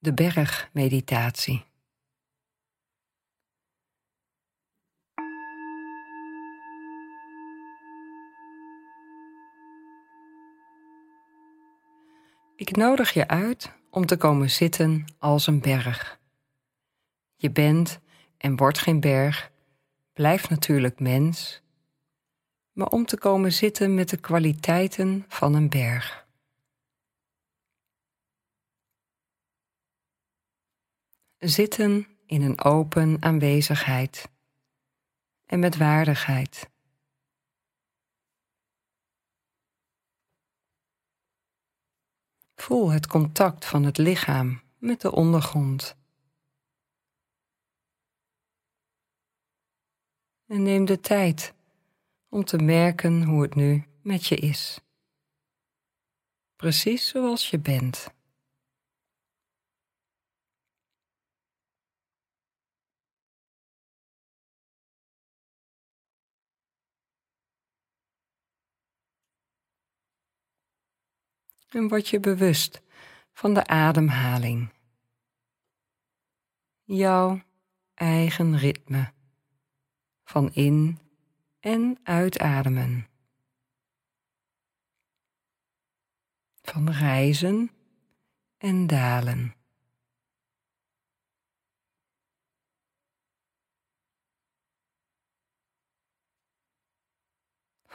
De bergmeditatie. Ik nodig je uit om te komen zitten als een berg. Je bent en wordt geen berg, blijft natuurlijk mens, maar om te komen zitten met de kwaliteiten van een berg. Zitten in een open aanwezigheid en met waardigheid. Voel het contact van het lichaam met de ondergrond. En neem de tijd om te merken hoe het nu met je is. Precies zoals je bent. En word je bewust van de ademhaling. Jouw eigen ritme van in- en uitademen. Van reizen en dalen.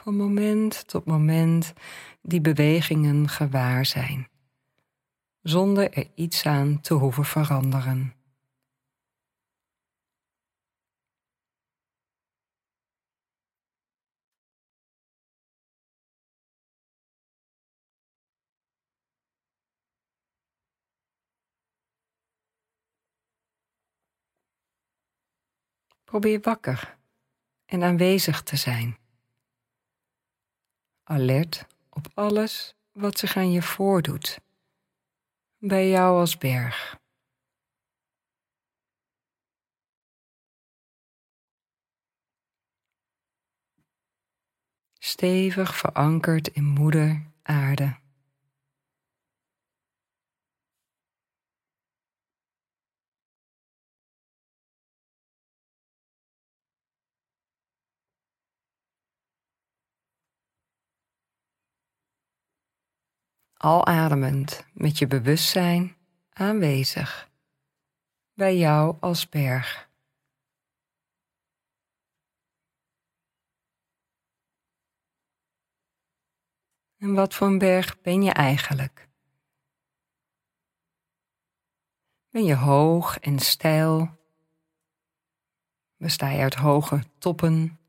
Van moment tot moment die bewegingen gewaar zijn, zonder er iets aan te hoeven veranderen. Probeer wakker en aanwezig te zijn. Alert op alles wat zich aan je voordoet. Bij jou als berg. Stevig verankerd in moeder aarde. Al ademend met je bewustzijn aanwezig bij jou als berg. En wat voor een berg ben je eigenlijk? Ben je hoog en steil? Besta je uit hoge toppen?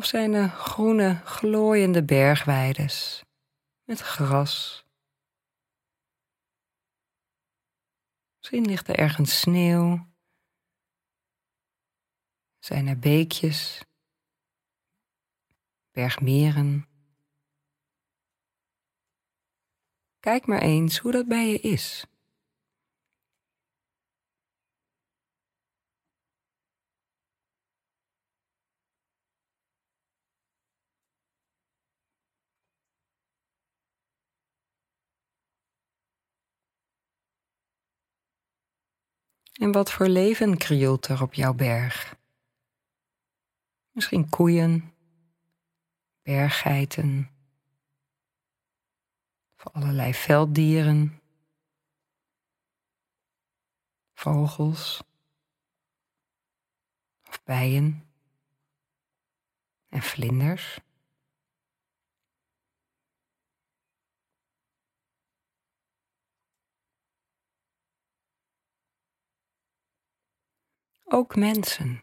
Of zijn groene, glooiende bergweides met gras? Misschien ligt er ergens sneeuw. Zijn er beekjes, bergmeren? Kijk maar eens hoe dat bij je is. En wat voor leven krioelt er op jouw berg? Misschien koeien, berggeiten, voor allerlei velddieren, vogels of bijen en vlinders. Ook mensen.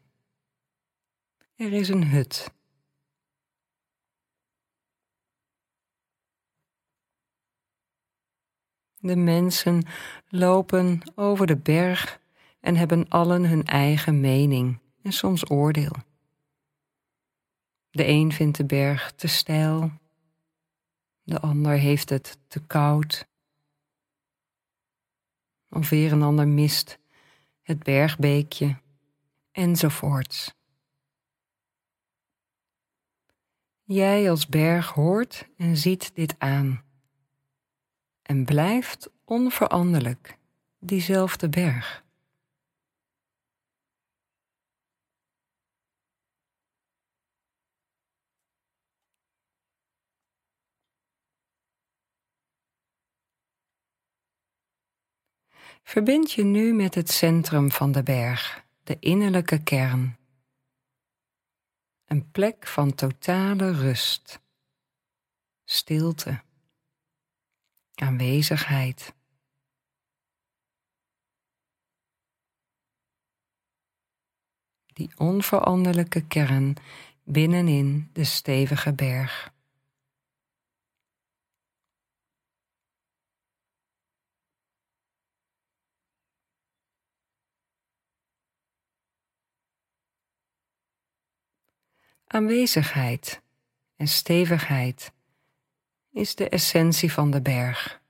Er is een hut. De mensen lopen over de berg en hebben allen hun eigen mening en soms oordeel. De een vindt de berg te steil, de ander heeft het te koud. Of weer een ander mist het bergbeekje, enzovoorts. Jij als berg hoort en ziet dit aan en blijft onveranderlijk diezelfde berg. Verbind je nu met het centrum van de berg, de innerlijke kern. Een plek van totale rust, stilte, aanwezigheid. Die onveranderlijke kern binnenin de stevige berg. Aanwezigheid en stevigheid is de essentie van de berg.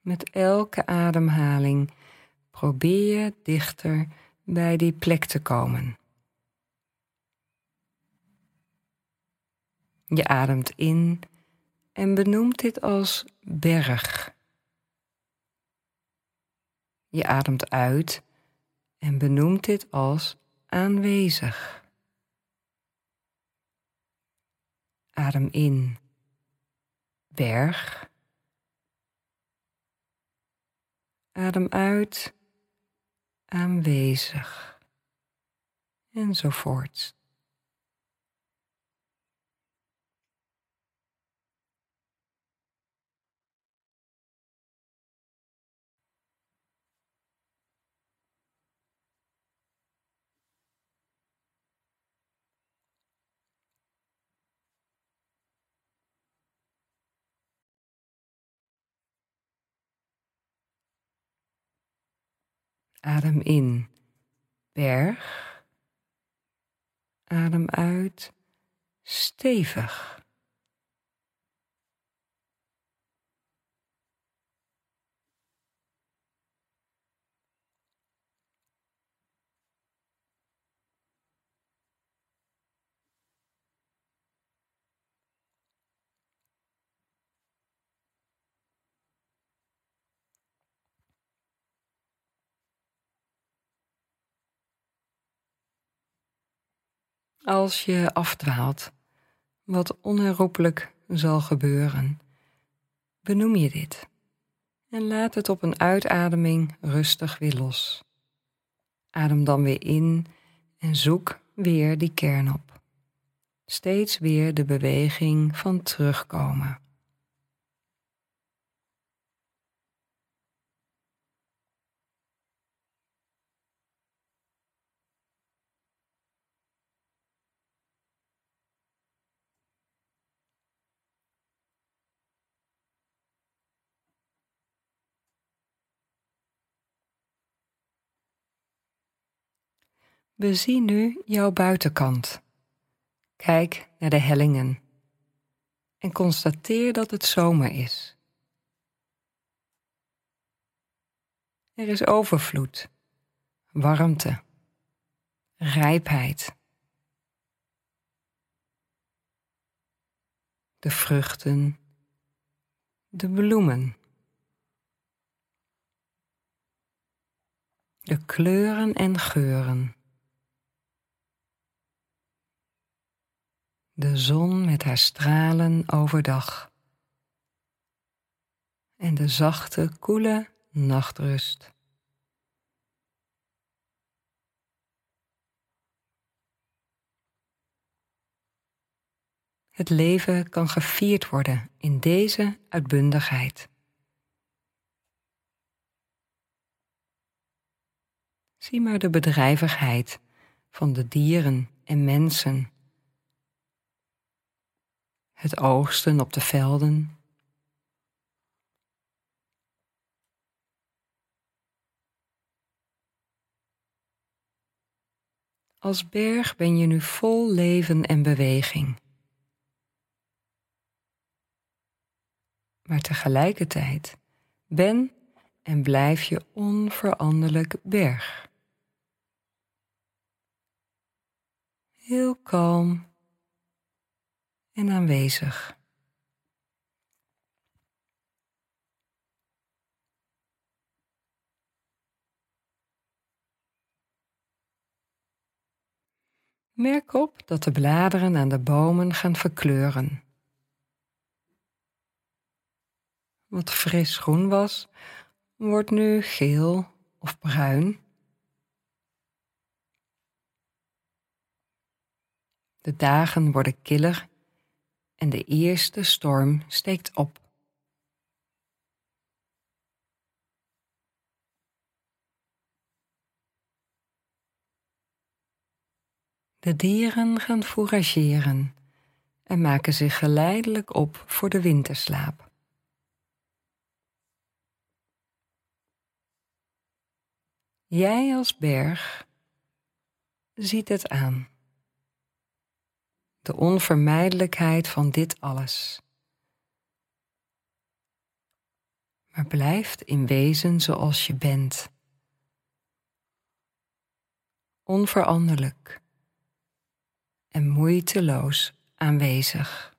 Met elke ademhaling probeer je dichter bij die plek te komen. Je ademt in en benoemt dit als berg. Je ademt uit en benoemt dit als aanwezig. Adem in, berg. Adem uit, aanwezig. Enzovoorts. Adem in, berg. Adem uit, stevig. Als je afdwaalt, wat onherroepelijk zal gebeuren, benoem je dit en laat het op een uitademing rustig weer los. Adem dan weer in en zoek weer die kern op. Steeds weer de beweging van terugkomen. Bezie nu jouw buitenkant. Kijk naar de hellingen en constateer dat het zomer is. Er is overvloed, warmte, rijpheid. De vruchten, de bloemen. De kleuren en geuren. De zon met haar stralen overdag en de zachte, koele nachtrust. Het leven kan gevierd worden in deze uitbundigheid. Zie maar de bedrijvigheid van de dieren en mensen het oogsten op de velden. Als berg ben je nu vol leven en beweging. Maar tegelijkertijd ben en blijf je onveranderlijk berg. Heel kalm en aanwezig. Merk op dat de bladeren aan de bomen gaan verkleuren. Wat fris groen was, wordt nu geel of bruin. De dagen worden killer en de eerste storm steekt op. De dieren gaan fourageren en maken zich geleidelijk op voor de winterslaap. Jij als berg ziet het aan. De onvermijdelijkheid van dit alles. Maar blijft in wezen zoals je bent. Onveranderlijk en moeiteloos aanwezig.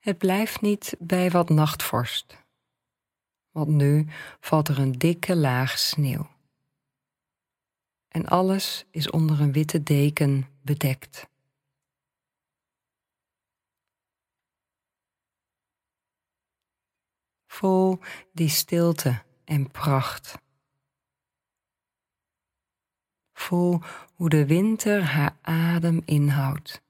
Het blijft niet bij wat nachtvorst, want nu valt er een dikke laag sneeuw. En alles is onder een witte deken bedekt. Vol die stilte en pracht. Voel hoe de winter haar adem inhoudt.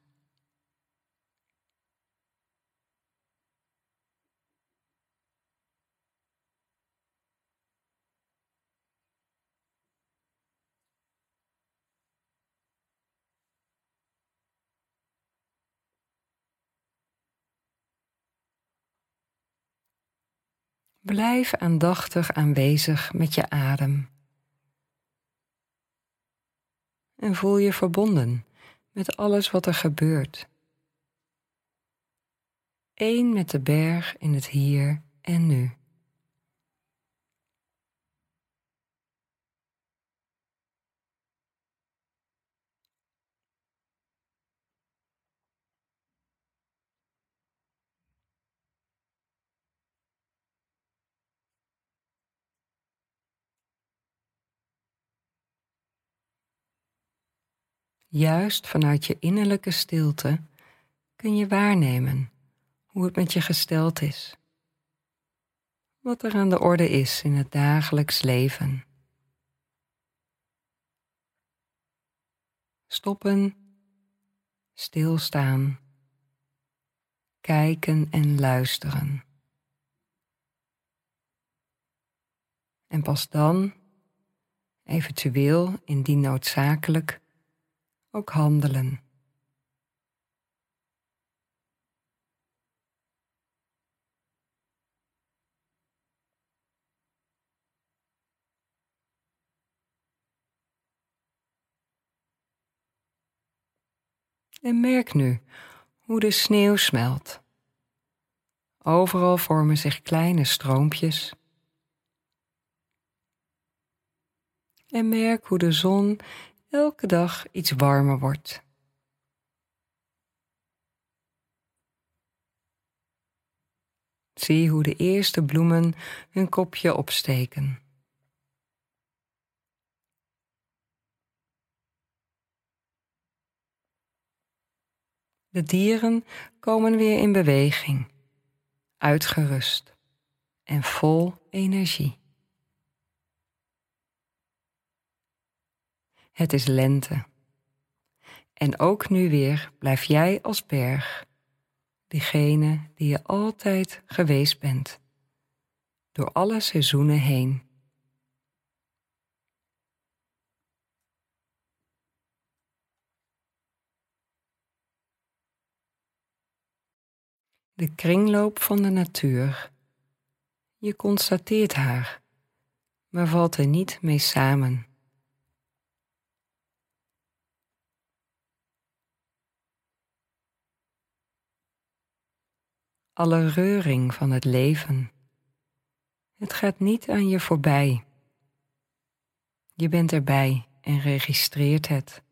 Blijf aandachtig aanwezig met je adem. En voel je verbonden met alles wat er gebeurt. Eén met de berg in het hier en nu. Juist vanuit je innerlijke stilte kun je waarnemen hoe het met je gesteld is. Wat er aan de orde is in het dagelijks leven. Stoppen, stilstaan, kijken en luisteren. En pas dan, eventueel indien noodzakelijk, ook handelen. En merk nu hoe de sneeuw smelt. Overal vormen zich kleine stroompjes. En merk hoe de zon elke dag iets warmer wordt. Zie hoe de eerste bloemen hun kopje opsteken. De dieren komen weer in beweging, uitgerust en vol energie. Het is lente. En ook nu weer blijf jij als berg, diegene die je altijd geweest bent, door alle seizoenen heen. De kringloop van de natuur. Je constateert haar, maar valt er niet mee samen. Alle reuring van het leven. Het gaat niet aan je voorbij. Je bent erbij en registreert het.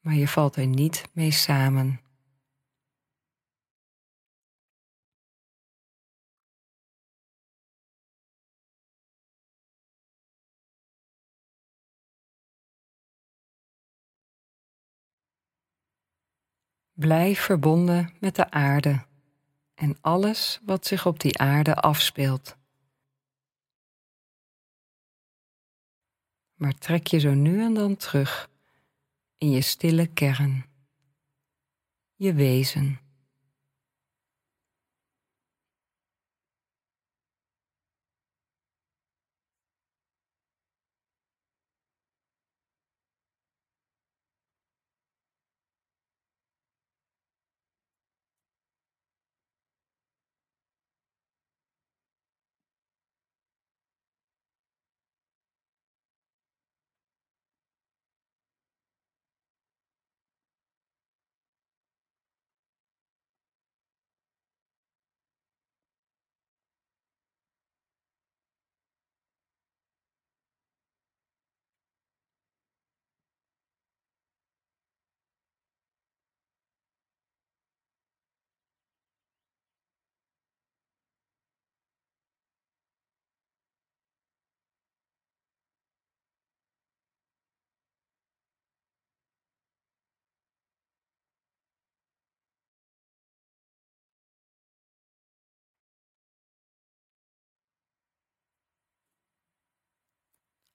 Maar je valt er niet mee samen. Blijf verbonden met de aarde en alles wat zich op die aarde afspeelt. Maar trek je zo nu en dan terug in je stille kern, je wezen.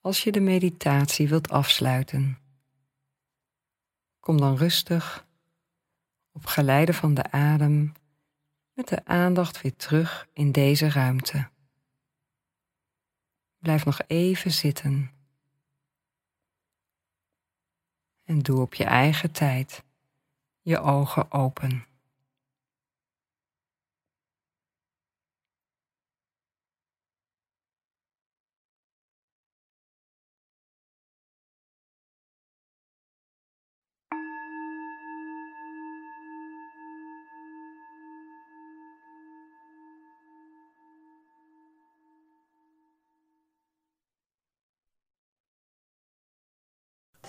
Als je de meditatie wilt afsluiten, kom dan rustig op geleide van de adem met de aandacht weer terug in deze ruimte. Blijf nog even zitten. En doe op je eigen tijd je ogen open.